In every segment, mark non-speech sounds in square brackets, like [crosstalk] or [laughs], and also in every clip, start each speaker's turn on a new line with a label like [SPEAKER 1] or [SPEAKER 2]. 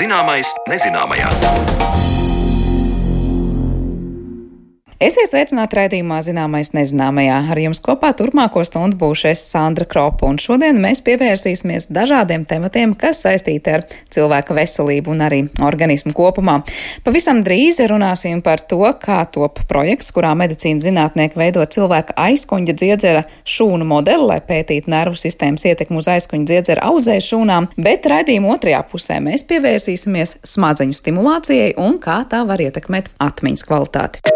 [SPEAKER 1] Zināmais nezināmajā.
[SPEAKER 2] Esiet sveicināti raidījumā Zināmais nezināmajā. Ar jums kopā turpmāko stundu būšu es Sandra Kropa, un šodien mēs pievērsīsimies dažādiem tematiem, kas saistīti ar cilvēka veselību un arī organismu kopumā. Pavisam drīz runāsim par to, kā top projekts, kurā medicīnas zinātnieki veido cilvēka aizkuņa dziedzera šūnu modeli, lai pētītu nervu sistēmas ietekmu uz aizkuņa dziedzera audzēju šūnām, bet raidījuma otrajā pusē mēs pievērsīsimies smadzeņu stimulācijai un kā tā var ietekmēt atmiņas kvalitāti.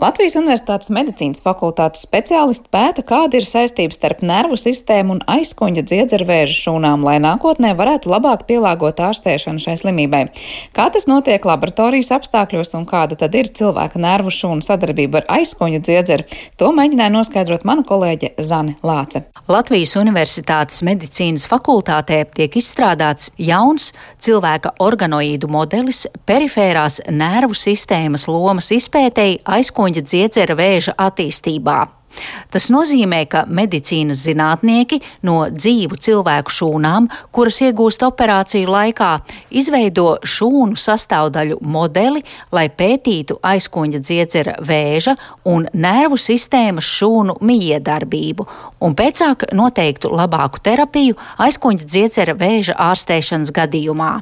[SPEAKER 2] Latvijas Universitātes medicīnas fakultātes speciālisti pēta, kāda ir saistība starp nervu sistēmu un aizkuņa dziedzera vēža šūnām, lai nākotnē varētu labāk pielāgot ārstēšanu šai slimībai. Kā tas notiek laboratorijas apstākļos un kāda tad ir cilvēka nervu šūnu sadarbība ar aizkuņa dziedzeru, to mēģināja noskaidrot mana kolēģe Zane Lāce.
[SPEAKER 3] Latvijas Universitātes medicīnas fakultātē tiek izstrādāts jauns cilvēka organoīdu modelis perifērās nervu sistēmas lomas izpētēji aizkuņa ķermeņa dziedzera vēža attīstībā. Tas nozīmē, ka medicīnas zinātnieki no dzīvu cilvēku šūnām, kuras iegūst operāciju laikā, izveido šūnu sastāvdaļu modeli, lai pētītu aizkuņa dziedzera vēža un nervu sistēmas šūnu miedarbību, un pēcāk noteiktu labāku terapiju aizkuņa dziedzera vēža ārstēšanas gadījumā.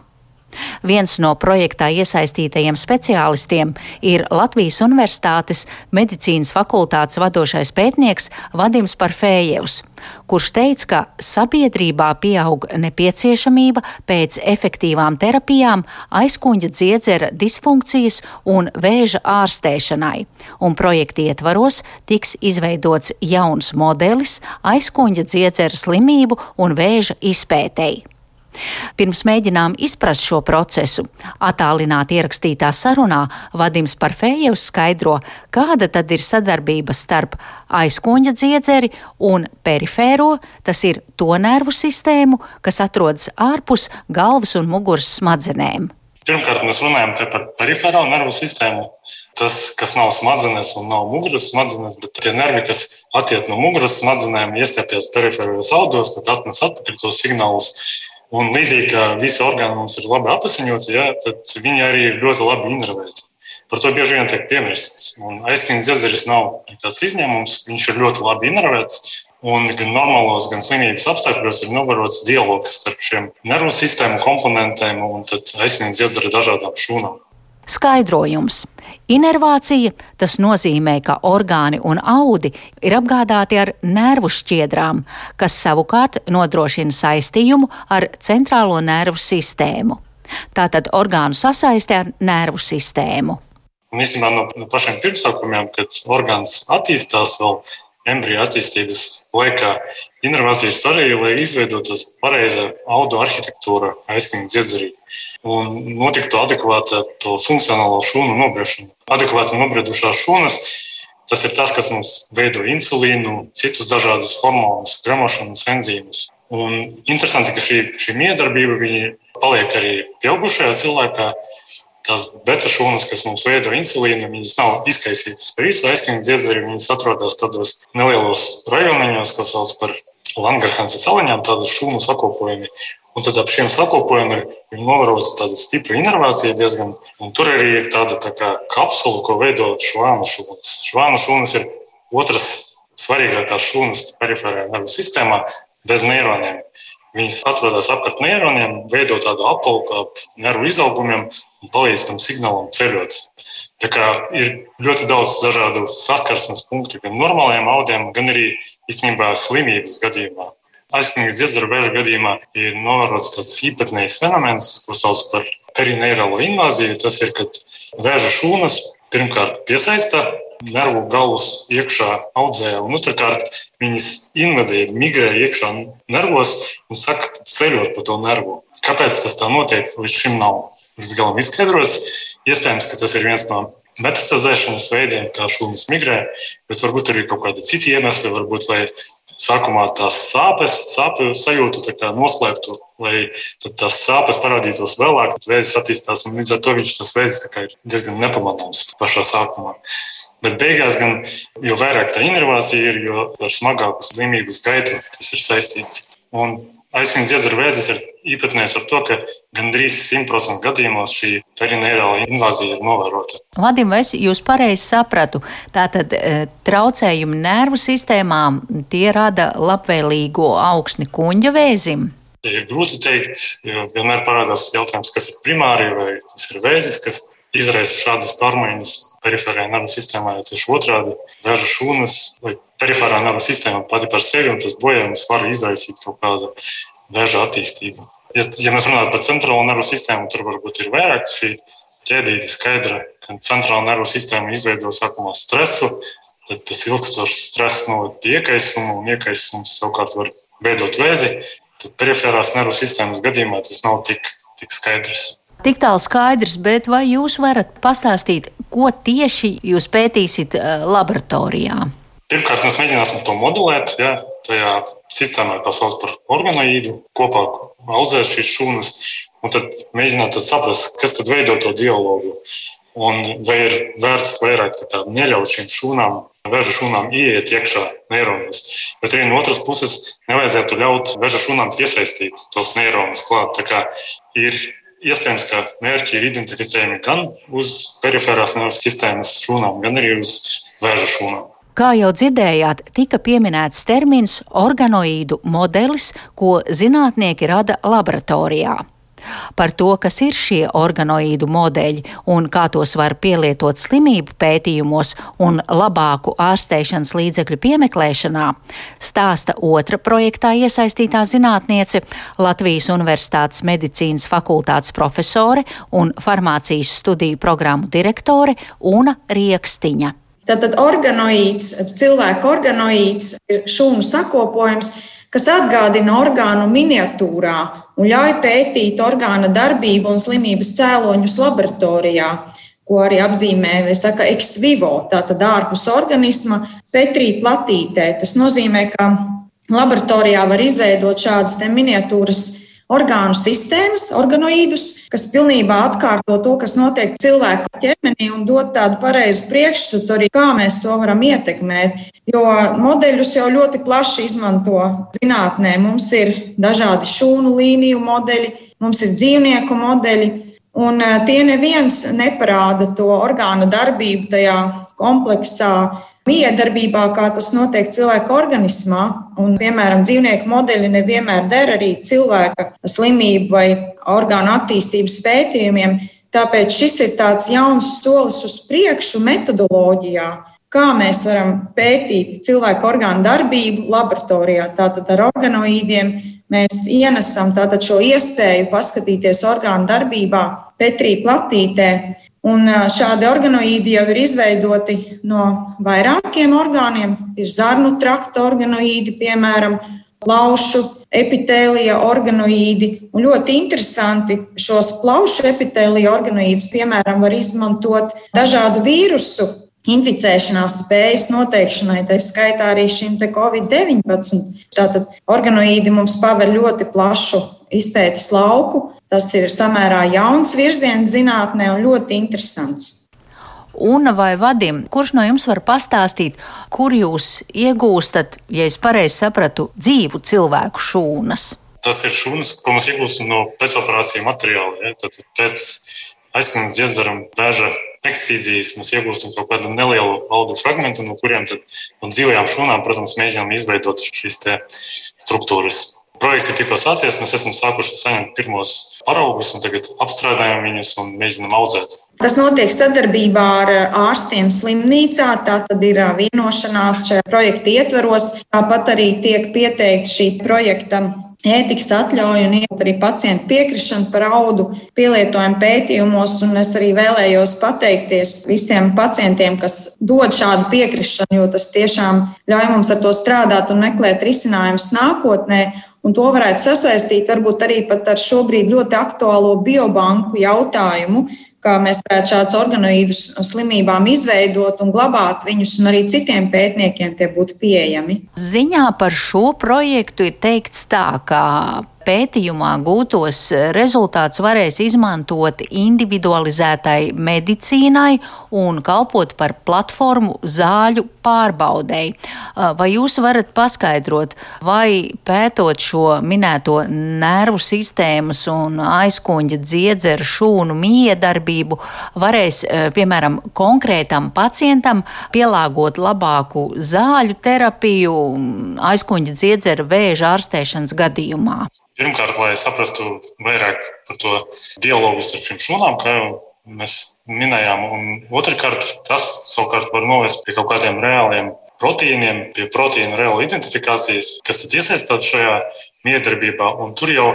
[SPEAKER 3] Viens no projektā iesaistītajiem speciālistiem ir Latvijas Universitātes medicīnas fakultātes vadošais pētnieks Vadims Parfējevs, kurš teica, ka sabiedrībā pieaug nepieciešamība pēc efektīvām terapijām aizkuņa dziedzera disfunkcijas un vēža ārstēšanai, un projekta ietvaros tiks izveidots jauns modelis aizkuņa dziedzera slimību un vēža izpētēji. Pirms mēģinām izprast šo procesu, attālināti ierakstītā sarunā Vadims Parfējevs skaidro, kāda tad ir sadarbība starp aizkoņa dziedzeri un perifēro, tas ir to nervu sistēmu, kas atrodas ārpus galvas un muguras smadzenēm.
[SPEAKER 4] Pirmkārt, mēs runājam par perifēro nervu sistēmu. Tas, kas nav smadzenes un nav muguras smadzenes, bet tie nervi, kas attiek no muguras smadzenēm, iestiepjas perifēros audos, tad atnes atpakaļ tos signālus Un līdzīgi kā visi orgāni mums ir labi apziņoti, ja, tad viņi arī ir ļoti labi innervēti. Par to bieži vien tiek piemirsts. Aizsmeļamies dzirdzeris nav nekāds izņēmums. Viņš ir ļoti labi innervēts. Un gan normālos, gan slimības apstākļos ir novērots dialogs starp šiem nervu sistēmu komponentiem un aizsmeļamies dzirdzeru dažādām šūnām.
[SPEAKER 3] Skaidrojums. Inervācija tas nozīmē, ka orgāni un audi ir apgādāti ar nervu šķiedrām, kas savukārt nodrošina saistījumu ar centrālo nervu sistēmu. Tātad orgānu sasaiste ar nervu sistēmu.
[SPEAKER 4] Un īstenībā no, no pašiem pirmsākumiem, kad orgāns attīstās, vēl embriju attīstības laikā inervācija ir svarīga, lai izveidotos pareiza audu arhitektūra aizsmeļamies dziedzerī un notiktu adekvāta to funkcionālo šūnu nobriešana. Adekvāti nobriedušās šūnas tas ir tas, kas mums veido insulīnu, citus dažādus hormonus, gremošanas enzīmus. Un interesanti, ka šī, šī miedarbība paliek arī pieaugušajā cilvēkā tās beta šūnas, kas mums veido insulīnu, viņas nav izkaisītas par visu aizsmeļamies dziedzeri. Viņas atrodas tādos nelielos rajonos, kas sauc par Langarhansa saliņām, tādas šūnu sakopojumi. Un tad ap šiem sakopojumiem ir novērota tāda stipra inervācija diezgan. Un tur arī ir tāda tā kā kapsula, ko veido švānu šūnas. Švānu šūnas ir otras svarīgākās šūnas perifērajā nervu sistēmā bez neironiem. Viņas atrodas apkārt neironiem, veido tādu apvalku ap nervu izaugumiem un palīdz tam signālam ceļot. Tā kā ir ļoti daudz dažādu saskarsmes punktu gan normālajiem audiem, gan arī īstenībā slimības gadījumā. Aizsmeļamies dziedzera vēža gadījumā ir novērots tāds īpatnējs fenomens, ko sauc par perineirālo invāziju. Tas ir, kad vēža šūnas pirmkārt piesaista nervu galvas iekšā audzē, un otrkārt viņas invadē, migrē iekšā nervos un saka ceļot pa to nervu. Kāpēc tas tā notiek, līdz šim nav līdz galam izskaidrots. Iespējams, ka tas ir viens no metastazēšanas veidiem, kā šūnas migrē, bet varbūt arī kaut kādi citi iemesli, varbūt lai sākumā tās sāpes, sāpju sajūtu noslēptu, lai tās sāpes parādītos vēlāk, tad vēzis attīstās un līdz ar to viņš tas vēzis ir diezgan nepamanāms pašā sākumā. Bet beigās, gan, jo vairāk tā inervācija ir, jo ar smagāku slimības gaitu tas ir saistīts. Un aizsmeļas iedzera vēzis ir īpatnējs ar to, ka gandrīz 100% gadījumos šī perineirāla invāzija ir novērota.
[SPEAKER 3] Vadim, vai es jūs pareizi sapratu? Tātad e, traucējumi nervu sistēmām tie rada labvēlīgo augsni kuņģa vēzim?
[SPEAKER 4] Ir grūti teikt, jo vienmēr parādās jautājums, kas ir primāri vai tas ir vēzis, kas izraisa šādas pārmaiņas perifērajā nervu sistēmā, ja tieši otrādi - vēža šūnas vai perifērā nervu sistēma pati par sevi un tas bojājums var izraisīt kaut kādu vēža attīstību. Ja, ja mēs runājam par centrālo nervu sistēmu, tur varbūt ir vairāk šī ķēdīte skaidra, ka centrāla nervu sistēma izveido sākumā stresu, tad tas ilgstošs stress noved pie iekaisuma, un iekaisums savukārt var veidot vēzi. Tad perifērās nervu sistēmas gadījumā tas nav tik, tik skaidrs.
[SPEAKER 3] Tik tālu skaidrs, bet vai jūs varat pastāstīt, ko tieši jūs pētīsiet eh, laboratorijā?
[SPEAKER 4] Pirmkārt, mēs mēģināsim to modelēt. Ja, tajā sistēmā, kā sauc par organoīdu, kopā audzēt šīs šūnas, un tad mēģināt tad saprast, kas tad veido to dialogu. Un vai ir vērts vairāk kā, neļaut šīm šūnām, vēža šūnām ieiet iekšā neironos. Bet arī no otras puses nevajadzētu ļaut vēža šūnām iesaistīt tos neironus klāt. Ir iespējams, ka mērķi ir identificējami gan uz periferās nervu sistēmas šūnām, gan arī uz vēža šūnām.
[SPEAKER 3] Kā jau dzirdējāt, tika pieminēts termins organoīdu modelis, ko zinātnieki rada laboratorijā. Par to, kas ir šie organoīdu modeļi un kā tos var pielietot slimību pētījumos un labāku ārstēšanas līdzekļu piemeklēšanā, stāsta otra projektā iesaistītā zinātniece, Latvijas Universitātes medicīnas fakultātes profesore un farmācijas studiju programmu direktore Una Riekstiņa.
[SPEAKER 5] Tātad organoīds, cilvēka organoīds ir šūnu sakopojums, kas atgādina orgānu miniatūrā un ļauj pētīt orgāna darbību un slimības cēloņus laboratorijā, ko arī apzīmē saka, ex vivo, tātad ārpus organisma, Petrī platītē. Tas nozīmē, ka laboratorijā var izveidot šādas miniatūras orgānu sistēmas, organoīdus, kas pilnībā atkārto to, kas notiek cilvēka ķermenī un dod tādu pareizu priekšstatu arī, kā mēs to varam ietekmēt. Jo modeļus jau ļoti plaši izmanto zinātnē. Mums ir dažādi šūnu līniju modeļi, mums ir dzīvnieku modeļi. Un eh, tie neviens neparāda to orgānu darbību tajā kompleksā miedarbībā, kā tas notiek cilvēka organismā. Un, piemēram, dzīvnieku modeļi nevienmēr der arī cilvēka slimību vai orgānu attīstības pētījumiem. Tāpēc šis ir tāds jauns solis uz priekšu metodoloģijā, kā mēs varam pētīt cilvēku orgānu darbību laboratorijā. Tātad ar organoīdiem mēs ienesam šo iespēju paskatīties orgānu darbībā Petrī platītē. Un šādi organoīdi jau ir izveidoti no vairākiem orgāniem. Ir zarnu trakta organoīdi, piemēram, plaušu epitēlija organoīdi. Un ļoti interesanti šos plaušu epitēlija organoīdus, piemēram, var izmantot dažādu vīrusu inficēšanās spējas noteikšanai, tā skaitā arī šim Covid-19. Tātad organoīdi mums paver ļoti plašu izpētes lauku. Tas ir samērā jauns virziens zinātnē un ļoti interesants.
[SPEAKER 3] Una vai Vadim, kurš no jums var pastāstīt, kur jūs iegūstat, ja es pareizi sapratu, dzīvu cilvēku šūnas?
[SPEAKER 4] Tas ir šūnas, ko mēs iegūstam no pēcoperāciju materiāla. Ja? Tad pēc aizsmeļas dziedzaram vēža eksīzijas mēs iegūstam kaut kādu nelielu audu fragment, no kuriem tad no dzīvajām šūnām, protams, mēģinām izveidot šīs struktūras. Projekts ir tikko sācies, mēs esam sākuši saņemt pirmos paraugus, un tagad apstrādājam viņus un mēģinam audzēt.
[SPEAKER 5] Tas notiek sadarbībā ar ārstiem slimnīcā. Tā tad ir vienošanās šajā projekta ietveros. Tāpat arī tiek pieteikts šī projekta ētikas atļauju un arī pacientu piekrišanu par audu pielietojumu pētījumos. Un es arī vēlējos pateikties visiem pacientiem, kas dod šādu piekrišanu, jo tas tiešām ļauj mums ar to strādāt un meklēt risinājumus nākotnē. Un to varētu sasaistīt varbūt arī ar šobrīd ļoti aktuālo biobanku jautājumu, kā mēs varētu šādus organoīdus slimībām izveidot un glabāt viņus, un arī citiem pētniekiem tie būtu pieejami.
[SPEAKER 3] Ziņā par šo projektu ir teikts tā, ka pētījumā gūtos rezultātus varēs izmantot individualizētai medicīnai un kalpot par platformu zāļu pārbaudēji. Vai jūs varat paskaidrot, vai pētot šo minēto nervu sistēmas un aizkuņa dziedzeru šūnu miedarbību, varēs, piemēram, konkrētam pacientam pielāgot labāku zāļu terapiju aizkuņa dziedzeru vēža ārstēšanas gadījumā?
[SPEAKER 4] Pirmkārt, lai saprastu vairāk par to dialogu starp šīm šūnām, kā jau mēs minējām, un otrkārt, tas savukārt var novest pie kaut kādiem reāliem proteīniem, pie proteīna reāla identifikācijas, kas tad iesaistās šajā miedarbībā. Un tur jau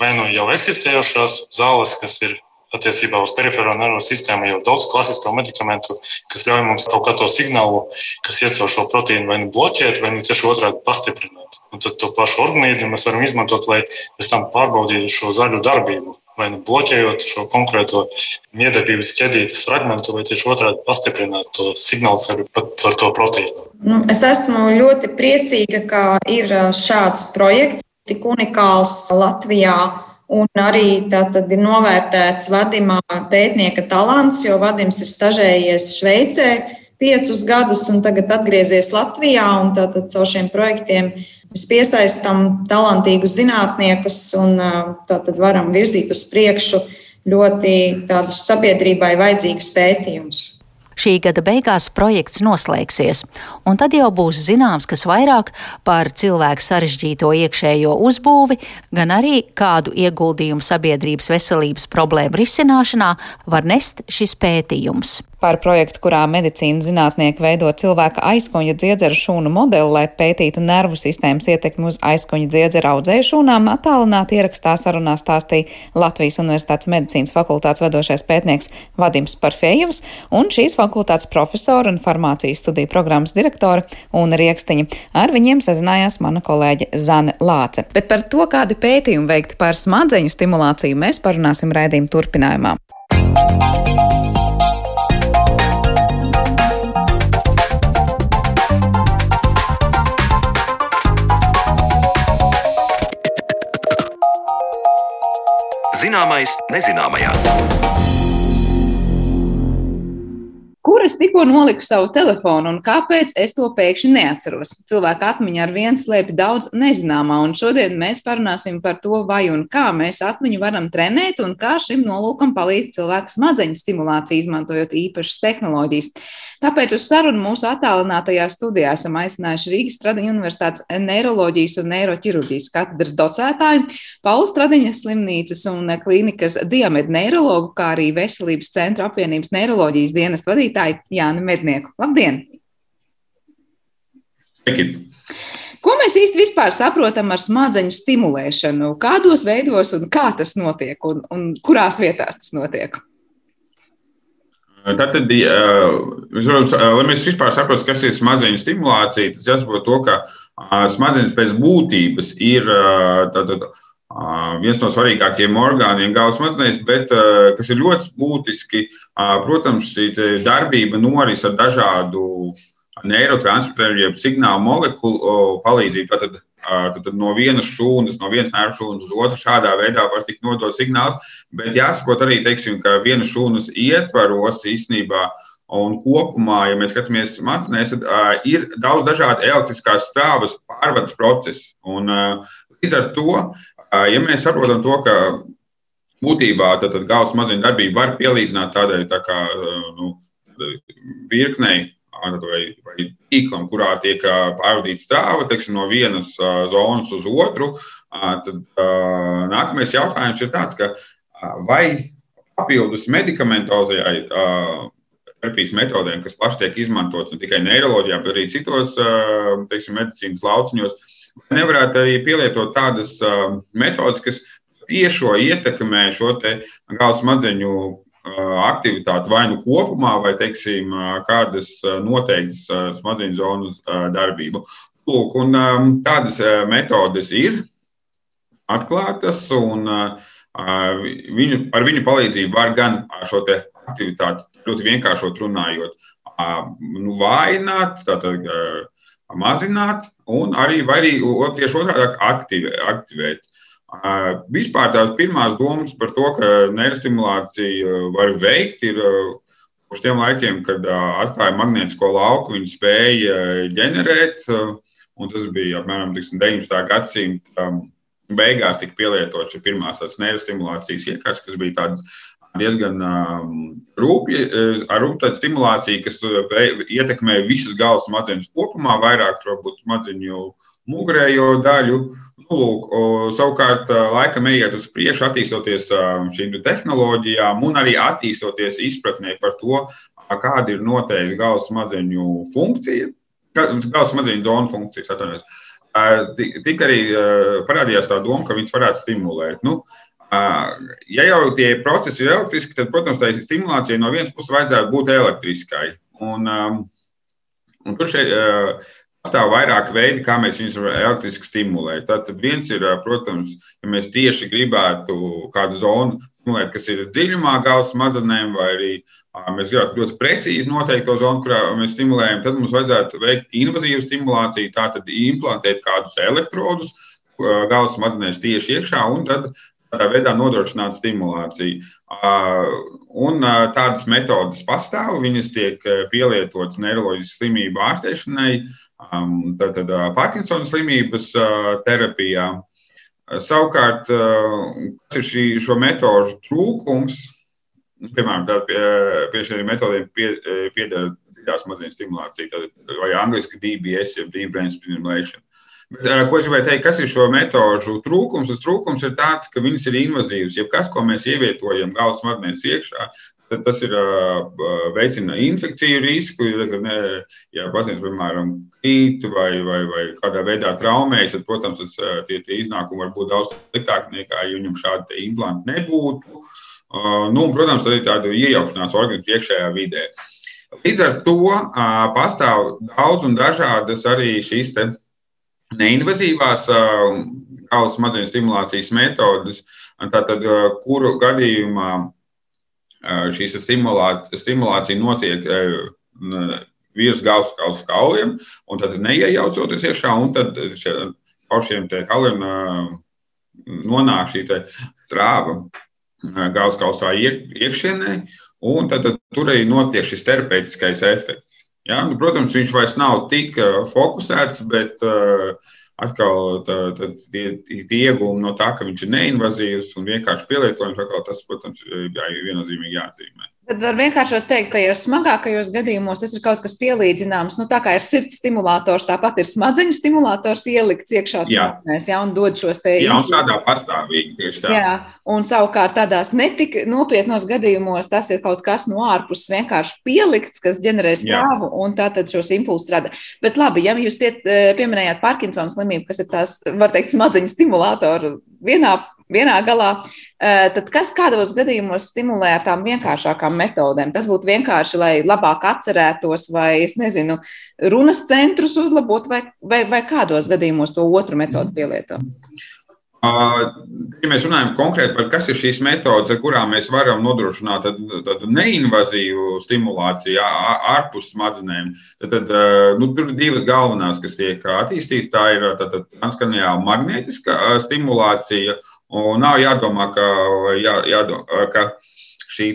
[SPEAKER 4] vai nu jau eksistējošās zāles, kas ir attiecībā uz perifēro nervu sistēmu jau daudz klasisko medikamentu, kas ļauj mums kaut kā to signālu, kas iet caur šo proteīnu, vai nu bloķēt, vai nu tieši otrādi pastiprināt. Un tad to pašu organismu mēs varam izmantot, lai pēc tam pārbaudītu šo zaļu darbību. Vai nu bloķējot šo konkrēto miedarbības ķedītes fragmentu, vai tieši otrādi pastiprināt to signālu pat ar to proteīnu.
[SPEAKER 5] Nu, es esmu ļoti priecīga, ka ir šāds projekts, tik unikāls Latvijā Un arī tātad ir novērtēts Vadimā pētnieka talants, jo Vadims ir stažējies Šveicē piecus gadus un tagad atgriezies Latvijā. Tātad caur šiem projektiem mēs piesaistām talantīgus zinātniekus un tātad varam virzīt uz priekšu ļoti tādus sabiedrībai vajadzīgus pētījumus.
[SPEAKER 3] Šī gada beigās projekts noslēgsies, un tad jau būs zināms, kas vairāk par cilvēku sarežģīto iekšējo uzbūvi, gan arī kādu ieguldījumu sabiedrības veselības problēmu risināšanā var nest šis pētījums
[SPEAKER 6] par projektu, kurā medicīnas zinātnieki veido cilvēka aizkuņa dziedzeru šūnu modeli, lai pētītu nervu sistēmas ietekmi uz aizkuņa dziedzeru audzēju šūnām, attālināti ierakstā sarunā stāstīja Latvijas Universitātes medicīnas fakultātes vadošais pētnieks Vadims Parfējevs un šīs fakultātes profesora un farmācijas studiju programmas direktore Una Riekstiņa. Ar viņiem sazinājās mana kolēģe Zane Lāce. Bet par to, kādi pētījumi veikti par smadzeņu stimulāciju, mēs parunāsim raidījuma turpinājumā.
[SPEAKER 1] Zināmais nezināmajā.
[SPEAKER 6] Kur es tikko noliku savu telefonu un kāpēc es to pēkšņi neatceros? Cilvēka atmiņa ar vienu slēpj daudz nezināmā, un šodien mēs parunāsim par to, vai un kā mēs atmiņu varam trenēt un kā šim nolūkam palīdz cilvēku smadzeņu stimulācija, izmantojot īpašas tehnoloģijas. Tāpēc uz sarunu mūsu attālinātajā studijā esam aicinājuši Rīgas Stradiņa Universitātes neiroloģijas un neiroķirurģijas katedras docētāju, Paulu Stradiņas slimnīcas un klīnikas diamedu neirologu, kā arī Veselības centra apvienības neiroloģijas dienas vadītāju vadītāju Jānu Mednieku. Labdien!
[SPEAKER 7] Sveiki!
[SPEAKER 6] Ko mēs vispār saprotam ar smadzeņu stimulēšanu? Kādos veidos un kā tas notiek, un, un kurās vietās tas notiek?
[SPEAKER 7] Tātad, protams, lai mēs vispār saprotam, kas ir smadzeņu stimulācija, tas jāsaprot to, ka smadzenes pēc būtības ir tātad, viens no svarīgākajiem orgāniem galvas smadzenēs, bet kas ir ļoti būtiski, protams, šī darbība noris ar dažādu neirotransmitēru, jeb signālu molekulu palīdzību. Tātad, tad no vienas šūnas, no vienas nervu šūnas uz otru šādā veidā var tikt nodot signāls, bet jāsaprot arī, teiksim, ka vienas šūnas ietvaros īstenībā Un kopumā, ja mēs skatāmies smadzenēs, tad uh, ir daudz dažādu elektriskās stāvas pārvades procesu. Un, uh, līdz ar to Ja mēs saprotam to, ka būtībā galvas smadzeņu darbība var pielīdzināt tādai tā kā, nu, virknei vai, vai tīklam, kurā tiek pārvadīta strāva teiksim, no vienas zonas uz otru, tad nākamais jautājums ir tāds, ka vai papildus medikamentozajai terapijas metodēm, kas plaši tiek izmantotas ne tikai neiroloģijā, bet arī citos teiksim, medicīnas lauciņos, Nevarētu arī pielietot tādas metodas, kas tiešo ietekmē šo galvas smadzeņu aktivitāti vai nu kopumā, vai teiksim, kādas noteiktas smadzeņu zonas darbību. Lūk, un tādas metodes ir. atklātas, un viņu, ar viņu palīdzību var gan šo aktivitāti ļoti vienkāršot runājot, nu, vājināt, tātad, mazināt, un arī, arī tieši otrādi aktivē, aktivēt. Vispār tās pirmās domas par to, ka neirostimulāciju var veikt, ir uz tiem laikiem, kad atklāja magnētisko lauku, viņi spēja ģenerēt, un tas bija apmēram 19. gadsimta beigās tika pielietots šī pirmā neirostimulācijas iekārtas, kas bija tādas diezgan rūpīgi, ar rūpīgu stimulāciju, kas ietekmē visas galvas smadzenes kopumā, vairāk varbūt smadziņu mugurējo daļu. Nu, lūk, savukārt, laikam ejiet uz priekšu, attīstoties šīm tehnoloģijām un arī attīstoties izpratnē par to, kāda ir noteikti galvas smadzeņu funkcija, galvas smadzeņu zonu funkcijas. Atvainojos. Tik arī parādījās tā doma, ka viņas varētu stimulēt. Nu, ja jau tie procesi ir elektriski, tad, protams, tā stimulācija no vienas puses vajadzētu būt elektriskai. Un, un tur šeit, Pastāv vairāki veidi, kā mēs viņus varam elektriski stimulēt. Tad viens ir, protams, ja mēs tieši gribētu kādu zonu stimulēt, kas ir dziļumā galvas smadzenēm, vai arī mēs gribētu ļoti precīzi noteikt to zonu, kurā mēs stimulējam, tad mums vajadzētu veikt invazīvu stimulāciju, tātad implantēt kādus elektrodus galvas smadzenēs tieši iekšā, un tad tādā veidā nodrošināt stimulāciju. Un tādas metodas pastāv, viņas tiek pielietotas neiroloģiskas slimību ārstēšanai, tātad Parkinsona slimības terapijā. Savukārt, kas ir šī, šo metožu trūkums, piemēram, pie, pie šiem metodiem pie, piedara dziļā smadzeņu stimulācija, vai angliski DBS, jeb Deep Brain Stimulation. Ko es gribēju teikt, kas ir šo metožu trūkums? Tas trūkums ir tāds, ka viņas ir invazīvas. Ja kas, ko mēs ievietojam galvas smadzenēs iekšā, tad tas ir veicina infekciju risku. Ja pacients, piemēram, krīt vai, vai, vai kādā veidā traumējas, tad, protams, tas, tie, tie iznākumi var būt daudz sliktāki nekā, ja viņam šādi implanti nebūtu. Nu, un, protams, arī tāda iejaukšanās organismu iekšējā vidē. Līdz ar to pastāv daudz un dažādas arī šīs neinvazīvās galvas smadzeņu stimulācijas metodes, tātad, kuru gadījumā šī stimulācija notiek virs galvas kausa kauliem, un tad neiejaucoties iekšā, un tad caur šiem kauliem nonāk šī strāva galvas kausā iekšienē, un tad, tad tur arī notiek šis terapeitiskais efekts. Ja? Nu, protams, viņš vairs nav tik fokusēts, bet uh, atkal tā, tā, tie, tie iegūmi no tā, ka viņš ir neinvazīvs un vienkārši pielietojams, tas, protams, ir viennozīmīgi jāatzīmē.
[SPEAKER 6] Tad var vienkārši teikt, ka tajos smagākajos gadījumos tas ir kaut kas pielīdzināms. Nu, tā kā ir sirds stimulators, tāpat ir smadzeņu stimulators ielikts iekšā smadzenēs, jā, un dod šos te.
[SPEAKER 7] Jā, un šādā pastāvīgi tieši tā.
[SPEAKER 6] Jā, un savukārt tādās netik nopietnos gadījumos tas ir kaut kas no ārpuses vienkārši pielikts, kas ģenerē stāvu, un tā tad šos impulsus rada. Bet labi, ja jūs pie, pieminējāt Parkinsona slimību, kas ir tās, var teikt, smadzeņu stimulātori vienā vienā galā. Eh, tad kas kādos gadījumos stimulē ar tām vienkāršākām metodēm? Tas būtu vienkārši, lai labāk atcerētos, vai, es nezinu, runas centrus uzlabot, vai, vai, vai kādos gadījumos to otru metodu pielietot?
[SPEAKER 7] Ja mēs runājam konkrēti par kas ir šīs metodes, ar kurām mēs varam nodrošināt tādu, neinvazīvu stimulāciju ārpus smadzenēm, tad, tad nu, tur ir divas galvenās, kas tiek attīstītas. Tā ir transkraniāla magnētiskā stimulācija Un nav jādomā, ka, jā, jādomā, ka šī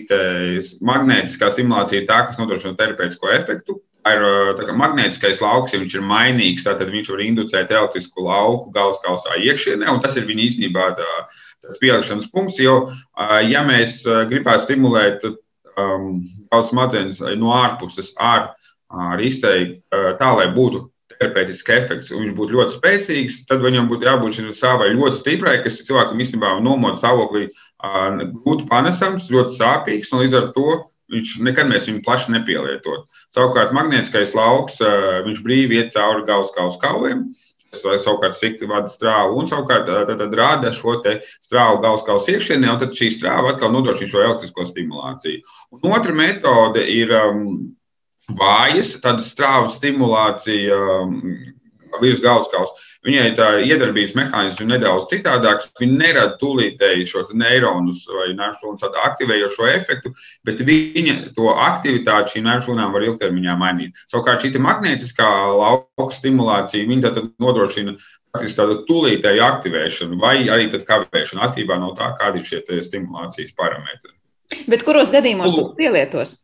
[SPEAKER 7] magnētiskā stimulācija ir tā, kas nodrošina terapeitisko efektu. Ir magnētiskais lauks, ja viņš ir mainīgs, tad viņš var inducēt elektrisku lauku galvas kausā iekšienē, un tas ir viņa īstenībā pielikšanas punkts. Jo, ja mēs gribētu stimulēt um, galvas smadzenes no ārpuses ar, ar izteikti tā, lai būtu terapeitisks efekts, un viņš būtu ļoti spēcīgs, tad viņam būtu jābūt šim sāvai ļoti stiprai, kas cilvēkam īstenībā nomoda stāvoklī grūti panesams, ļoti sāpīgs, un līdz ar to viņš nekad mēs viņu plaši nepielietot. Savukārt magnētiskais lauks, viņš brīvi iet cauri galvas kauliem, savukārt slikti vada strāvu un savukārt tad, tad rada šo strāvu galvas iekšienē, un tad šī strāva atkal nodrošina šo elektrisko stimulāciju. Un otra metode ir um, vājas, tāda strāva stimulācija um, virs galvaskausa. Viņai tā iedarbības mehānisms ir nedaudz citādāks. Viņa nerada tūlītēji šo neironus vai nervšūnu aktivējošo efektu, bet viņa to aktivitāti šīm nervšūnām var ilgtermiņā mainīt. Savukārt šī magnētiskā lauka stimulācija nodrošina faktiski tādu tūlītēju aktivēšanu vai arī kavēšanu atkarībā no tā, kādi ir šie stimulācijas parametri.
[SPEAKER 6] Bet kuros gadījumos tas pielietos?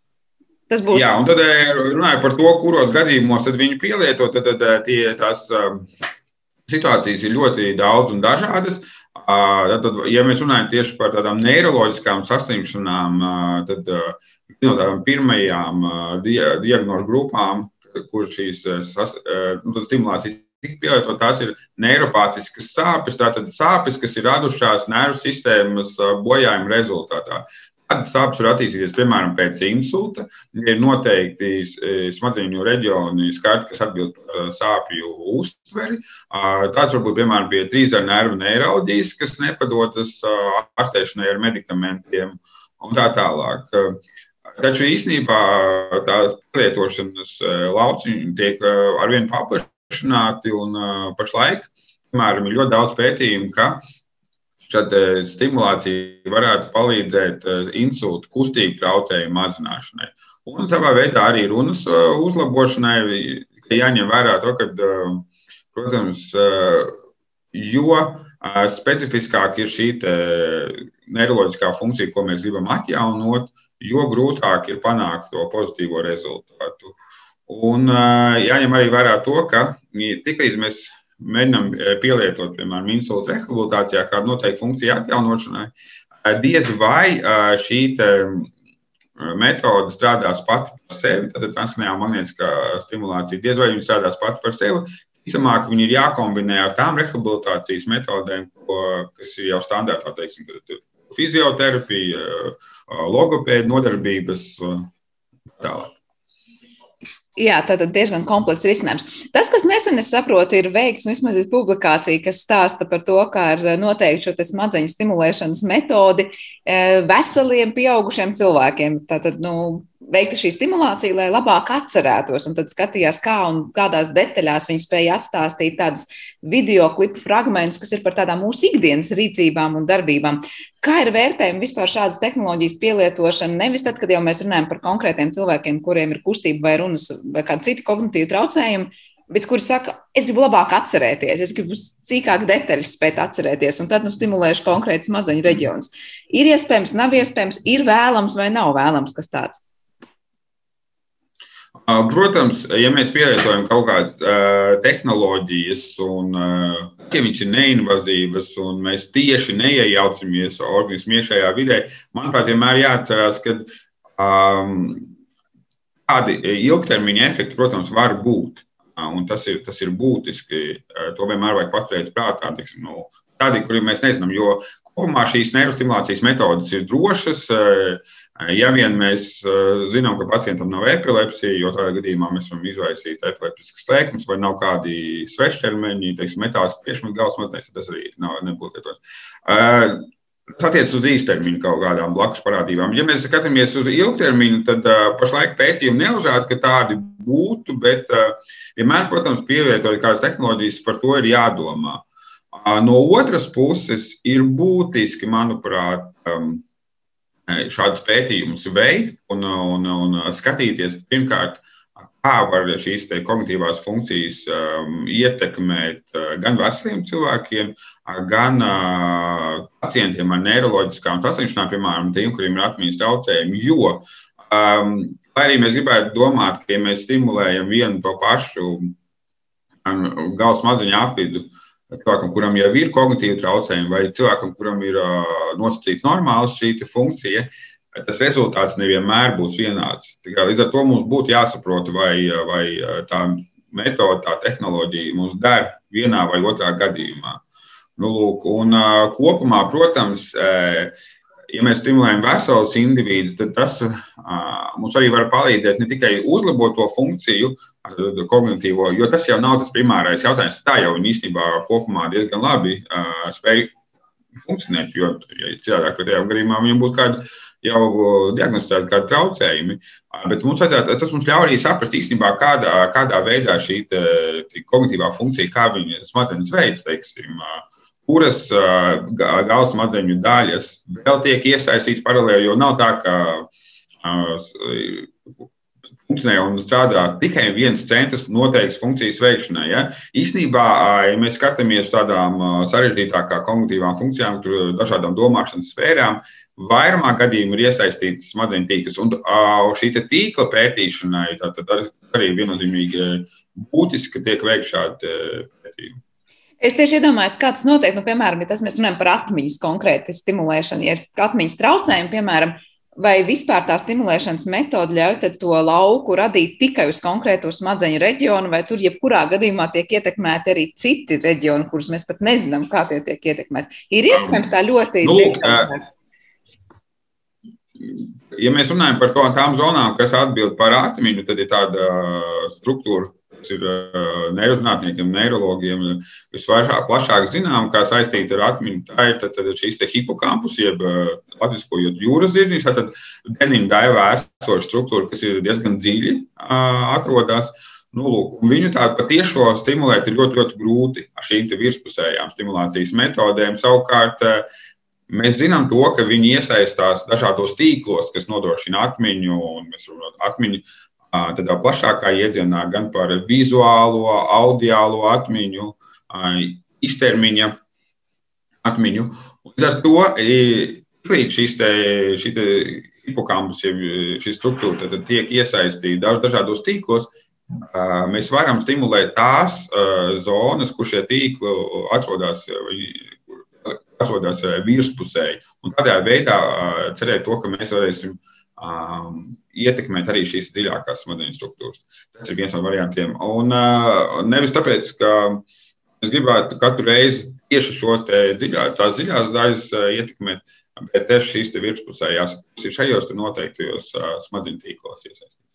[SPEAKER 6] Tas būs.
[SPEAKER 7] Jā, un tad eh, runājot par to, kuros gadījumos viņi pielieto, tad, tad eh, tie, tās um, situācijas ir ļoti daudz un dažādas. Tad, ja mēs runājam tieši par tādām neiroloģiskām saslimšanām, tad viena no tādām pirmajām diagnožu grupām, kur šīs nu, stimulācijas tika pielietot, tās ir neiropātiskas sāpes, tātad sāpes, kas ir radušās nervu sistēmas bojājuma rezultātā. Kādas sāpes var attīstīties, piemēram, pēc insulta? Ir noteikti e, smadzeņu reģioni, skarti, kas atbild par e, sāpju uztveri. Tāds var būt, piemēram, pie trīsdara nervu neiroloģijas, kas nepadodas ārstēšanai ar medikamentiem un tā tālāk. Taču īsnībā tā lietošanas e, lauciņi tiek arvien paplašināti un pašlaik, piemēram, ir ļoti daudz pētījumu, ka Šāda stimulācija varētu palīdzēt eh, insultu kustību traucējumu mazināšanai. Un savā veidā arī runas eh, uzlabošanai jāņem vērā to, ka, protams, jo specifiskāk ir šī neiroloģiskā funkcija, ko mēs gribam atjaunot, jo grūtāk ir panākt to pozitīvo rezultātu. Un jāņem arī vērā to, ka tiklīdz mēs mēģinām eh, pielietot, piemēram, insulta rehabilitācijā, kādu noteiktu funkciju atjaunošanai, eh, diez vai eh, šī metode strādās pati par sevi, tad transkraniāla magnētiskā stimulācija, diez vai viņa strādās pati par sevi. Visticamāk, viņi ir jākombinē ar tām rehabilitācijas metodēm, ko, kas ir jau standartā, teiksim, fizioterapija, logopēda nodarbības tālāk.
[SPEAKER 6] Jā, tā tad diezgan komplekss risinājums. Tas, kas nesen, es saprotu, ir veikts, nu, vismaz ir publikācija, kas stāsta par to, kā ar noteikti šo smadzeņu stimulēšanas metodi eh, veseliem, pieaugušiem cilvēkiem. Tātad, nu, veikta šī stimulācija, lai labāk atcerētos. Un tad skatījās, kā un kādās detaļās viņi spēja atstāstīt tādus video klipu fragmentus, kas ir par tādām mūsu ikdienas rīcībām un darbībām. Kā ir vērtējumi vispār šādas tehnoloģijas pielietošana? Nevis tad, kad jau mēs runājam par konkrētiem cilvēkiem, kuriem ir kustība vai runas vai kādi citi kognitīvi traucējumi, bet kuri saka, es gribu labāk atcerēties, es gribu sīkāk detaļas spēt atcerēties, un tad nu, stimulēšu konkrēti smadzeņu reģionus. Ir iespējams, nav iespējams, ir vēlams vai nav vēlams kas tāds.
[SPEAKER 7] Protams, ja mēs pielietojam kaut kādas uh, tehnoloģijas, un uh, ja viņas ir neinvazīvas, un mēs tieši neiejaucamies organismu iekšējā vidē, manuprāt, vienmēr jāatcerās, ka um, kādi ilgtermiņa efekti, protams, var būt. Un tas ir, tas ir būtiski. To vienmēr vajag paturēt prātā. Tiksim, nu, tādi, kuriem mēs nezinām, jo kopumā šīs neirostimulācijas metodes ir drošas. Ja vien mēs eh, zinām, ka pacientam nav epilepsija, jo tādā gadījumā mēs varam izraisīt epileptiskas slēgums vai nav kādi svešķermeņi, teiksim, metāls priekšmetu gals mazliet, tas arī nav, nebūtu lietots. Eh, tas attiecas uz īstermiņu kaut kādām blakus parādībām. Ja mēs skatāmies uz ilgtermiņu, tad uh, pašlaik pētījumi neuzrāda, ka tādi būtu, bet uh, vienmēr, protams, pievietojot kādas tehnoloģijas, par to ir jādomā. Uh, no otras puses, ir būtiski, manuprāt, um, šādus pētījumus veikt un, un, un skatīties pirmkārt, kā var šīs kognitīvās funkcijas um, ietekmēt uh, gan veseliem cilvēkiem, uh, gan uh, pacientiem ar neiroloģiskām saslimšanām, piemēram, tiem, kuriem ir atmiņas traucējumi. Jo, um, lai arī mēs gribētu domāt, ka ja mēs stimulējam vienu to pašu um, galvas smadzeņu apvidu, uh, cilvēkam, kuram jau ir kognitīvi traucējumi, vai cilvēkam, kuram ir nosacīta normāla šī funkcija, tas rezultāts nevienmēr būs vienāds. Līdz ar to mums būtu jāsaprot, vai, vai tā metode, tā tehnoloģija mums der vienā vai otrā gadījumā. Nu, lūk, un, kopumā, protams, ja mēs stimulējam veselus individus, tad tas uh, mums arī var palīdzēt ne tikai uzlabot to funkciju, uh, kognitīvo, jo tas jau nav tas primārais jautājums. Tā jau viņi īstenībā kopumā diezgan labi uh, spēj funkcionēt, jo ja citādi pretējā gadījumā viņam būtu kāda jau diagnosticēti kādi traucējumi. Bet mums vajadzētu, tas mums ļauj arī saprast īstenībā, kādā, kādā veidā šī te, kognitīvā funkcija, kā viņa smadzenes veids, teiksim, kuras galvas smadzeņu daļas vēl tiek iesaistīts paralēli, jo nav tā, ka funkcionē un strādā tikai viens centrs noteikts funkcijas veikšanai. Ja? Īsnībā, ja mēs skatāmies tādām sarežģītākām kognitīvām funkcijām, dažādām domāšanas sfērām, vairumā gadījumu ir iesaistīts smadzeņu tīkls. Un šī tīkla pētīšanai arī viennozīmīgi būtiski, tiek veikta šāda pētījuma.
[SPEAKER 6] Es tieši iedomājos, kā tas notiek. Nu, piemēram, ja mēs runājam par atmiņas konkrēti stimulēšanu, ja ir atmiņas traucējumi, piemēram, Vai vispār tā stimulēšanas metode ļauj to lauku radīt tikai uz konkrēto smadzeņu reģionu, vai tur jebkurā gadījumā tiek ietekmēti arī citi reģioni, kurus mēs pat nezinām, kā tie tiek ietekmēti? Ir iespējams tā ļoti. Nu,
[SPEAKER 7] ja mēs runājam par to, tām zonām, kas atbild par atmiņu, tad ir tāda struktūra kas ir neirozinātniekiem, neirologiem, visvairāk plašāk zinām, kā saistīta ar atmiņu. Tā ir tad, tad šīs hipokampus, jeb latviskojot jūras zirdziņš, tad deniņu daivā esoša struktūra, kas ir diezgan dziļi atrodas. Nu, lūk, viņu tādu patiešo stimulēt ir ļoti, ļoti grūti ar šīm virspusējām stimulācijas metodēm. Savukārt, mēs zinām to, ka viņi iesaistās dažādos tīklos, kas nodrošina atmiņu, un mēs runājam atmiņu tādā plašākā iedzienā gan par vizuālo, audiālo atmiņu, iztermiņa atmiņu. Līdz ar to līdz šīs te, šī te hipokampus, šī struktūra tiek iesaistīta dažādos tīklos, mēs varam stimulēt tās zonas, kur šie tīkli atrodas, atrodas virspusēji. Un tādā veidā cerēt to, ka mēs varēsim um, ietekmēt arī šīs dziļākās smadzeņu struktūras. Tas ir viens no variantiem. Un uh, nevis tāpēc, ka es gribētu katru reizi tieši šo dziļā, tās dziļās daļas uh, ietekmēt, bet tieši šīs virspusējās, kas ir šajos noteiktajos uh, smadzeņu tīklos iesaistītas.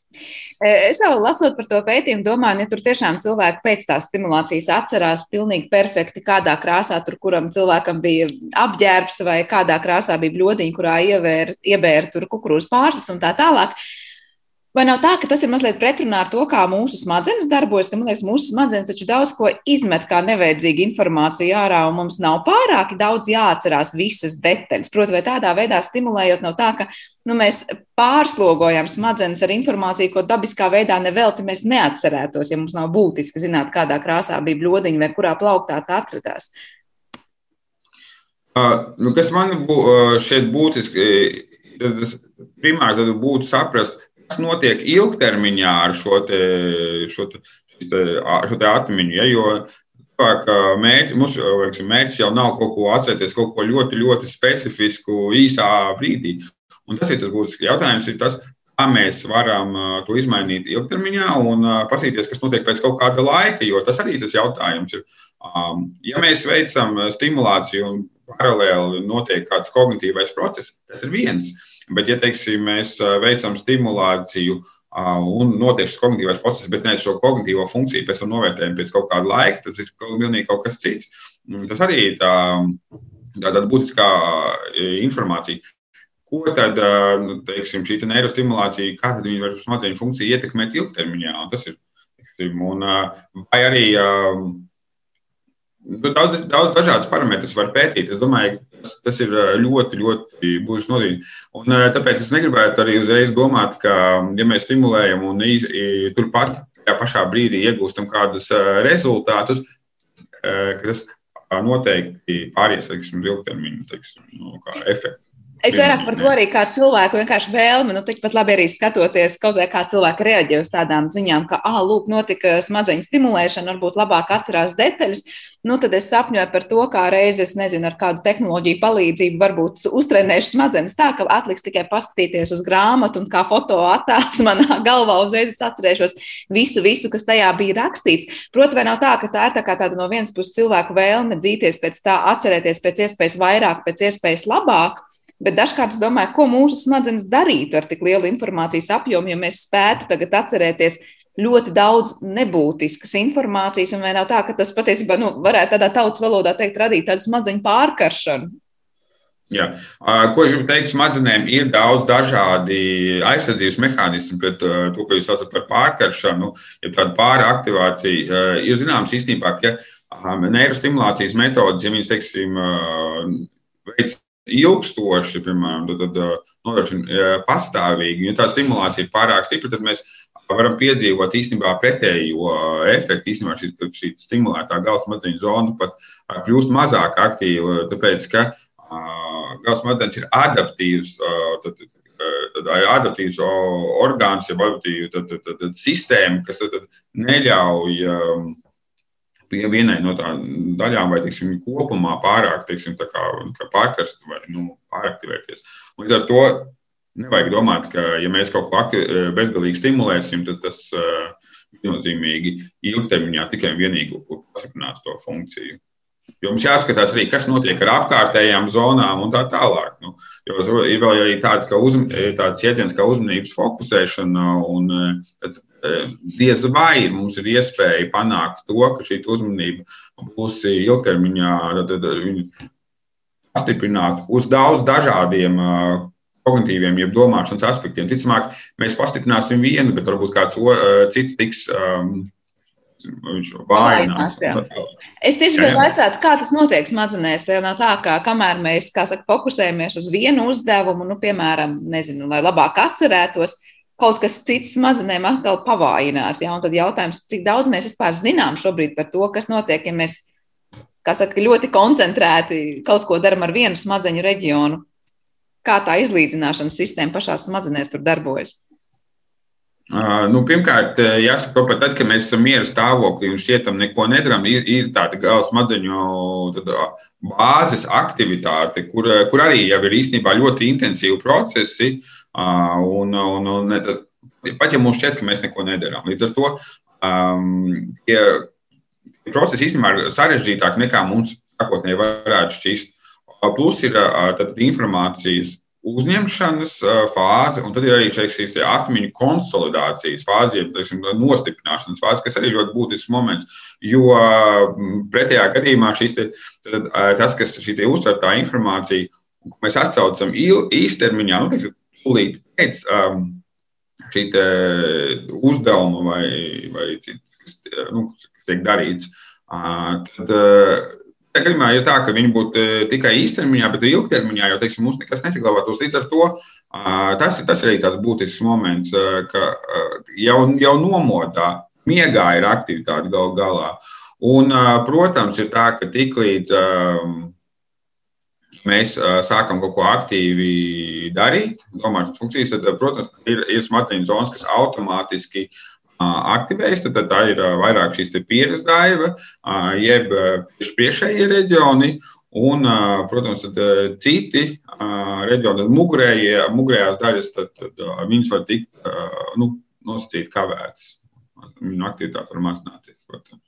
[SPEAKER 6] Es jau lasot par to pētījumu, domāju, ja tur tiešām cilvēki pēc tās stimulācijas atcerās pilnīgi perfekti, kādā krāsā tur kuram cilvēkam bija apģērbs vai kādā krāsā bija bļodiņa, kurā ievēra, iebēra tur kukurūzas pārsas un tā tālāk. Vai nav tā, ka tas ir mazliet pretrunā ar to, kā mūsu smadzenes darbojas? Ka, man liekas, mūsu smadzenes taču daudz ko izmet kā nevajadzīgu informāciju ārā, un mums nav pārāk daudz jāatcerās visas detaļas. Protams, vai tādā veidā stimulējot, nav tā, ka nu, mēs pārslogojam smadzenes ar informāciju, ko dabiskā veidā nevelti mēs neatcerētos, ja mums nav būtiski zināt, kādā krāsā bija bļodiņa vai kurā plauktā tā atradās.
[SPEAKER 7] Uh, nu, kas man bū, šeit būtiski, tad primāri būtu saprast, kas notiek ilgtermiņā ar šo, te, šo, te, te, šo te atmiņu. Ja, jo mērķi, mums lieksim, mērķis jau nav kaut ko atcerēties, kaut ko ļoti, ļoti specifisku īsā brīdī. Un tas ir tas būtiskais jautājums, ir tas, kā mēs varam to izmainīt ilgtermiņā un paskatīties, kas notiek pēc kaut kāda laika. Jo tas arī tas jautājums ir. Ja mēs veicam stimulāciju un paralēli notiek kāds kognitīvais process, tas ir viens. Bet, ja teiksim, mēs veicam stimulāciju un notiek šis kognitīvais process, bet nevis šo kognitīvo funkciju pēc tam novērtējam pēc kaut kāda laika, tad ir pilnīgi kaut kas cits. Tas arī ir tā, tā, tāda būtiskā informācija. Ko tad teiksim, šī te neirostimulācija, kā tad viņi var smadzeņu funkciju ietekmēt ilgtermiņā? Un tas ir, un, vai arī Daudz, daudz dažādas parametrus var pētīt. Es domāju, tas, tas ir ļoti, ļoti būtiski nozīmīgi. Un, tāpēc es negribētu arī uzreiz domāt, ka, ja mēs stimulējam un turpat tajā pašā brīdī iegūstam kādus rezultātus, ka tas noteikti pāries teiksim, uz ilgtermiņu teiksim, no, nu, efektu.
[SPEAKER 6] Es vairāk par to arī kā cilvēku vienkārši vēlmi, nu, tikpat labi arī skatoties, kaut kā cilvēki reaģē uz tādām ziņām, ka, ah, lūk, notika smadzeņu stimulēšana, varbūt labāk atcerās detaļas. Nu, tad es sapņoju par to, kā reizes, nezinu, ar kādu tehnoloģiju palīdzību varbūt uztrenēšu smadzenes tā, ka atliks tikai paskatīties uz grāmatu un kā foto attēls manā [laughs] galvā uzreiz atcerēšos visu, visu, kas tajā bija rakstīts. Protams, vai nav tā, ka tā ir tā tāda no vienas puses cilvēku vēlme dzīties pēc tā, atcerēties pēc iespējas vairāk, pēc iespējas labāk, Bet dažkārt es domāju, ko mūsu smadzenes darītu ar tik lielu informācijas apjomu, ja mēs spētu tagad atcerēties ļoti daudz nebūtiskas informācijas, un vai nav tā, ka tas patiesībā nu, varētu tādā tautas valodā teikt, radīt tādu smadzeņu pārkaršanu?
[SPEAKER 7] Jā. Ko es gribu teikt, smadzenēm ir daudz dažādi aizsardzības mehānismi pret to, ko jūs saucat par pārkaršanu, ja tāda pāraktivācija. Ir zināms īstenībā, ka neirostimulācijas metodas, ja viņas, teiksim, veids ilgstoši, piemēram, tad, tad nodrošina pastāvīgi, ja tā stimulācija ir pārāk stipra, tad mēs varam piedzīvot īstenībā pretējo efektu. Īstenībā šī, šī stimulētā galvas smadzeņu zona pat kļūst mazāk aktīva, tāpēc, ka Gals smadzenes ir adaptīvs. Tad, tad adaptīvs orgāns, jau adaptīva tad, tad, tad, tad sistēma, kas tad, tad neļauj vienai no tām daļām, vai teiksim, kopumā pārāk teiksim, kā, kā pārkarst vai nu, pāraktivēties. Līdz ar to nevajag domāt, ka, ja mēs kaut ko aktiv, bezgalīgi stimulēsim, tad tas viennozīmīgi ilgtermiņā tikai un vienīgi pastiprinās to funkciju. Jums jāskatās arī, kas notiek ar apkārtējām zonām un tā tālāk. Nu, jo ir vēl arī tāda, ka uzm, tāds jēdziens kā uzmanības fokusēšana, un diez vai mums ir iespēja panākt to, ka šī uzmanība būs ilgtermiņā pastiprināta uz daudz dažādiem kognitīviem, jeb domāšanas aspektiem. Ticamāk, mēs pastiprināsim vienu, bet varbūt kāds cits tiks um, viņš vājinās.
[SPEAKER 6] Es tieši gribēju jautāt, kā tas notiek smadzenēs. Tā nav tā, ka kamēr mēs saka, fokusējamies uz vienu uzdevumu, nu, piemēram, nezinu, lai labāk atcerētos, kaut kas cits smadzenēm atkal pavājinās. Ja? Un tad jautājums, cik daudz mēs vispār zinām šobrīd par to, kas notiek, ja mēs, saka, ļoti koncentrēti kaut ko daram ar vienu smadzeņu reģionu. Kā tā izlīdzināšanas sistēma pašās smadzenēs tur darbojas?
[SPEAKER 7] Nu, pirmkārt, jāsaka, ka tad, kad mēs esam miera stāvoklī un šķietam neko nedaram, ir, ir tāda galva smadzeņu bāzes aktivitāte, kur, kur arī jau ir īstenībā ļoti intensīvi procesi. Un, un, un, pat ja mums šķiet, ka mēs neko nedarām, līdz ar to um, tie procesi īstenībā ir sarežģītāki nekā mums sākotnēji varētu šķist. Plus ir tad, informācijas uzņemšanas fāze, un tad ir arī šīs atmiņu konsolidācijas fāze, jeb nostiprināšanas fāze, kas arī ļoti būtisks moments. Jo pretējā gadījumā šis te, tad, tas, kas šī uztvertā informācija, ko mēs atsaucam īstermiņā, nu, teiksim, tūlīt pēc um, šī uzdevuma vai, vai cits, kas nu, tiek darīts, uh, tad uh, gadījumā ir tā, ka viņi būtu e, tikai īstermiņā, bet ilgtermiņā jau teiksim, mums nekas nesaglabātos. Līdz ar to tas, tas ir arī tāds būtisks moments, ka jau, jau nomodā, miegā ir aktivitāte gal galā. Un, protams, ir tā, ka tiklīdz mēs sākam kaut ko aktīvi darīt, domāšanas funkcijas, tad, protams, ir, ir smadzeņu zonas, kas automātiski aktivējas, tad, tā ir vairāk šīs pieredzes daiva, jeb priekšējie reģioni. Un, protams, tad citi reģioni, tad mugurējie, mugurējās daļas, tad, tad viņas var tikt nu, nosacīt kavētas. Viņu aktivitāte var mazināties, protams.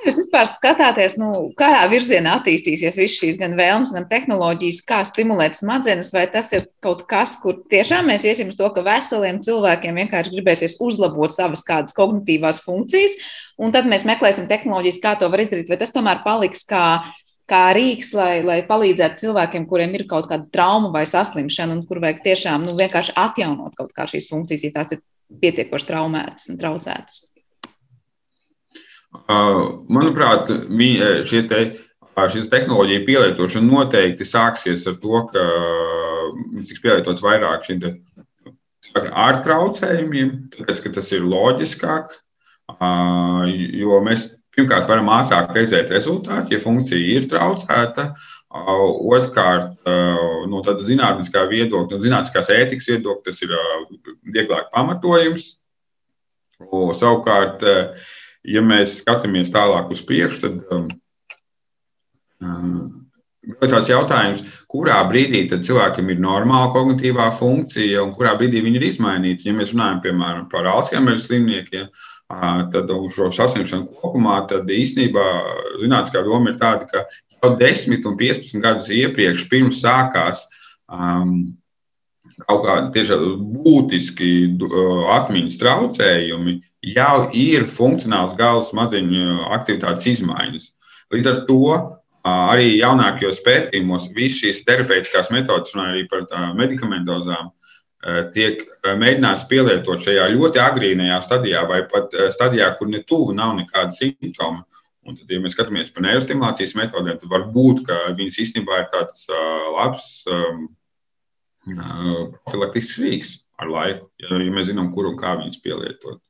[SPEAKER 6] Jūs vispār skatāties, nu, kādā virzienā attīstīsies visas šīs gan vēlmes, gan tehnoloģijas, kā stimulēt smadzenes, vai tas ir kaut kas, kur tiešām mēs iesim uz to, ka veseliem cilvēkiem vienkārši gribēsies uzlabot savas kādas kognitīvās funkcijas, un tad mēs meklēsim tehnoloģijas, kā to var izdarīt, vai tas tomēr paliks kā kā rīks, lai, lai palīdzētu cilvēkiem, kuriem ir kaut kāda trauma vai saslimšana, un kur vajag tiešām nu, vienkārši atjaunot kaut kā šīs funkcijas, ja tās ir pietiekoši traumētas un traucētas.
[SPEAKER 7] Manuprāt, šie te, šis tehnoloģija pielietošana noteikti sāksies ar to, ka tiks pielietots vairāk šiem ārtraucējumiem, tāpēc, ka tas ir loģiskāk, jo mēs pirmkārt varam ātrāk redzēt rezultātu, ja funkcija ir traucēta. Otrkārt, no tāda zinātniskā viedokļa, no zinātniskās ētikas viedokļa, tas ir vieglāk pamatojums. O, savukārt, uh, ja mēs skatāmies tālāk uz priekšu, tad um, uh, tāds jautājums, kurā brīdī cilvēkam ir normāla kognitīvā funkcija un kurā brīdī viņa ir izmainīta. Ja mēs runājam piemēram par Alzheimer slimniekiem, uh, tad šo saslimšanu kopumā, tad īstenībā zinātniskā doma ir tāda, ka jau 10 un 15 gadus iepriekš, pirms sākās um, kaut kādi būtiski uh, atmiņas traucējumi, jau ir funkcionāls galvas smadzeņu aktivitātes izmaiņas. Līdz ar to arī jaunākajos pētījumos visas šīs terapeitiskās metodas, un arī par medikamentozām, tiek mēģināts pielietot šajā ļoti agrīnajā stadijā, vai pat stadijā, kur ne tuvu nav nekāda simptoma. Un tad, ja mēs skatāmies par neirostimulācijas metodēm, tad var būt, ka viņas īstenībā ir tāds labs profilaktisks rīks ar laiku, ja, mēs zinām, kur un kā viņas pielietot.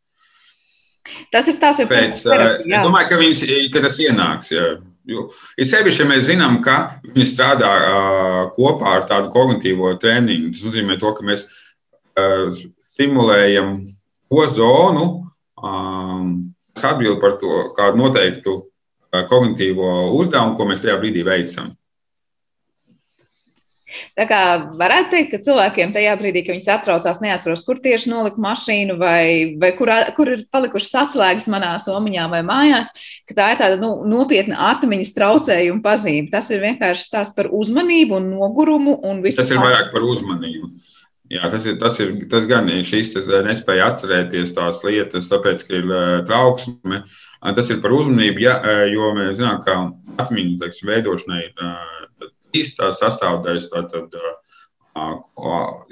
[SPEAKER 6] Tas ir tās,
[SPEAKER 7] Pēc, terapija, es domāju, ka, viņas, ka tas ienāks. Jā. Jo, ir sevišķi, ja mēs zinām, ka viņi strādā uh, kopā ar tādu kognitīvo treniņu. Tas nozīmē, to, ka mēs uh, stimulējam to zonu, um, kas atbild par to kādu noteiktu uh, kognitīvo uzdevumu, ko mēs tajā brīdī veicam.
[SPEAKER 6] Tā kā varētu teikt, ka cilvēkiem tajā brīdī, kad viņi satraucās, neatceros, kur tieši nolikt mašīnu vai, vai kur, kur ir palikušas atslēgas manā somiņā vai mājās, ka tā ir tāda nu, nopietna atmiņas traucējuma pazīme. Tas ir vienkārši stāsts par uzmanību un nogurumu. Un
[SPEAKER 7] tas ir vairāk par uzmanību. Jā, tas ir, tas ir tas gan šīs nespēja atcerēties tās lietas, tāpēc, ka ir trauksme. Tas ir par uzmanību, ja, jo mēs zinām, ka atmiņas teiksim, veidošanai ir trīs sastāvdaļas. Tātad,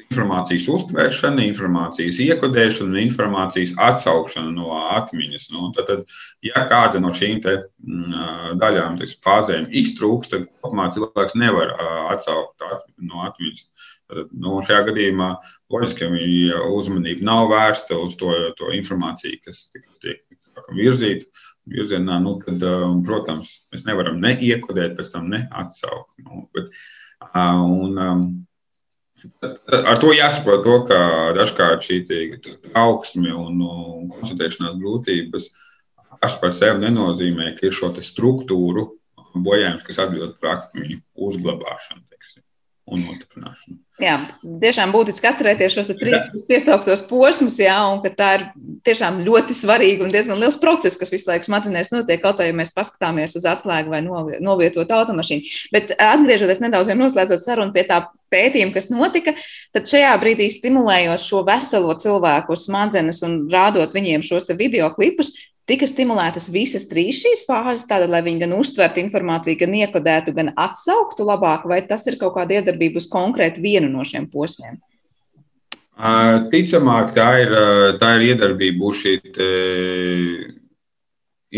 [SPEAKER 7] informācijas uztvēršana, informācijas iekodēšana un informācijas atsaukšana no atmiņas. Nu, tad, ja kāda no šīm te, m, daļām, teiksim, fāzēm iztrūks, tad kopumā cilvēks nevar atsaukt no atmiņas. Tad, nu, šajā gadījumā loģiski, viņa uzmanība nav vērsta uz to, to informāciju, kas tiek virzīta virzienā, nu, tad, protams, mēs nevaram ne iekodēt, pēc tam ne atsaukt. Nu, bet, un, ar to jāsaprot, to, ka dažkārt šī trauksme un, un koncentrēšanās grūtības pašas par sevi nenozīmē, ka ir šo struktūru bojājums, kas atbild par akmeņu uzglabāšanu un nostiprināšanu.
[SPEAKER 6] Jā, tiešām būtiski atcerēties šos trīs piesauktos posmus, jā, un ka tā ir tiešām ļoti svarīga un diezgan liels process, kas visu laiku smadzenēs notiek, kaut arī ja mēs paskatāmies uz atslēgu vai novietot automašīnu. Bet atgriežoties nedaudz, ja noslēdzot sarunu pie tā pētījuma, kas notika, tad šajā brīdī stimulējot šo veselo cilvēku smadzenes un rādot viņiem šos video klipus, tika stimulētas visas trīs šīs fāzes, tātad, lai viņi gan uztvertu informāciju, gan iekodētu, gan atsauktu labāk, vai tas ir kaut kāda iedarbība uz konkrētu vienu no šiem posmiem?
[SPEAKER 7] Ticamāk, tā ir, tā ir iedarbība uz šī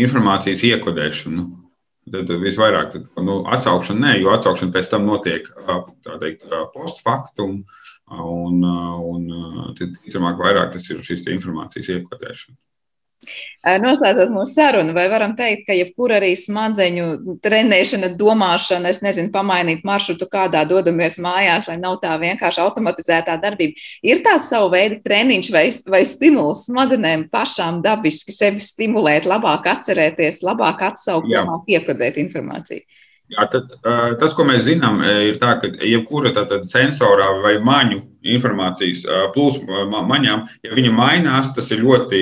[SPEAKER 7] informācijas iekodēšanu. Tad visvairāk tad, nu, atsaukšana, nē, jo atsaukšana pēc tam notiek teikt, post factum, un, un ticamāk, vairāk tas ir šīs informācijas iekodēšana.
[SPEAKER 6] Noslēdzot mūsu sarunu, vai varam teikt, ka jebkura arī smadzeņu trenēšana, domāšana, es nezinu, pamainīt maršrutu, kādā dodamies mājās, lai nav tā vienkārši automatizētā darbība, ir tāds savu veidu treniņš vai, vai stimuls smadzenēm pašām dabiski sevi stimulēt, labāk atcerēties, labāk atsaukt, labāk iekodēt informāciju.
[SPEAKER 7] Jā, tad, tas, ko mēs zinām, ir tā, ka jebkura sensorā vai maņu informācijas plūsma maņām, ja viņa mainās, tas ir ļoti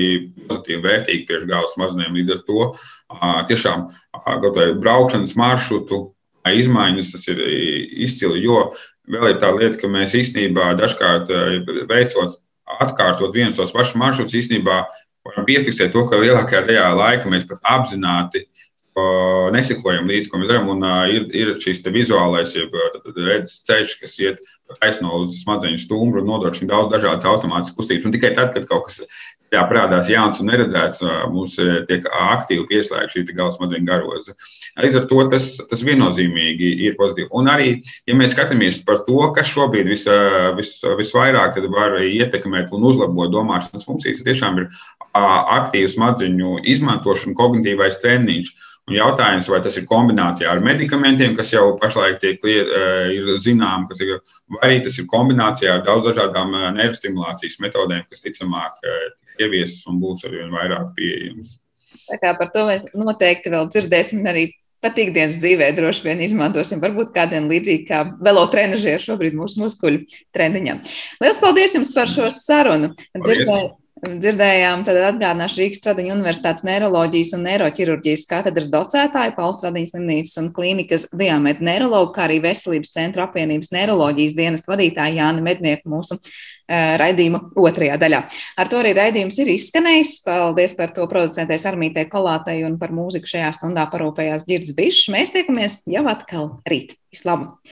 [SPEAKER 7] pozitīvi vērtīgi priekš galvas mazinēm. Līdz ar to tiešām braukšanas maršrutu izmaiņas tas ir izcili, jo vēl ir tā lieta, ka mēs īstenībā dažkārt veicot, atkārtot viens tos pašus maršrutus, īstenībā varam piefiksēt to, ka lielākajā daļā laika mēs pat apzināti nesekojam līdzi, ko mēs darām. Un, ir, ir šis vizuālais, jeb redzes ceļš, kas iet taisno uz smadzeņu stumbru un šīm daudz dažādas automātiskas kustības. Un tikai tad, kad kaut kas jā, parādās jauns un neredzēts, mums tiek aktīvi pieslēgta šī gala smadzeņu garoza. Līdz ar to tas, tas viennozīmīgi ir pozitīvi. Un arī, ja mēs skatāmies par to, kas šobrīd vis, vis, visvairāk var ietekmēt un uzlabot domāšanas funkcijas, tas tiešām ir aktīvs smadzeņu izmantošana, kognitīvais treniņš. Un jautājums, vai tas ir kombinācijā ar medikamentiem, kas jau pašlaik tiek, ir zinām, kas ir, vai arī tas ir kombinācijā ar daudz dažādām eh, neirostimulācijas metodēm, kas ticamāk eh, ieviesas un būs arvien vairāk pieejamas.
[SPEAKER 6] Tā kā par to mēs noteikti vēl dzirdēsim arī pat ikdienas dzīvē droši vien izmantosim. Varbūt kādiem līdzīgi kā velotrenažieri šobrīd mūsu muskuļu treniņam. Lielas paldies jums par šo sarunu! Dzirdē, Dzirdējām, tad atgādināšu Rīgas Stradiņu Universitātes neiroloģijas un neiroķirurģijas katedras docētāju, Pauls Stradiņas slimnīcas un klīnikas diametra neirologu, kā arī Veselības centra apvienības neiroloģijas dienas vadītāju Jāni Mednieku mūsu uh, raidījuma otrajā daļā. Ar to arī raidījums ir izskanējis. Paldies par to producentēs Armītē Kolātei un par mūziku šajā stundā parūpējās Girds Bišs. Mēs tiekamies jau atkal rīt. Vislabāk!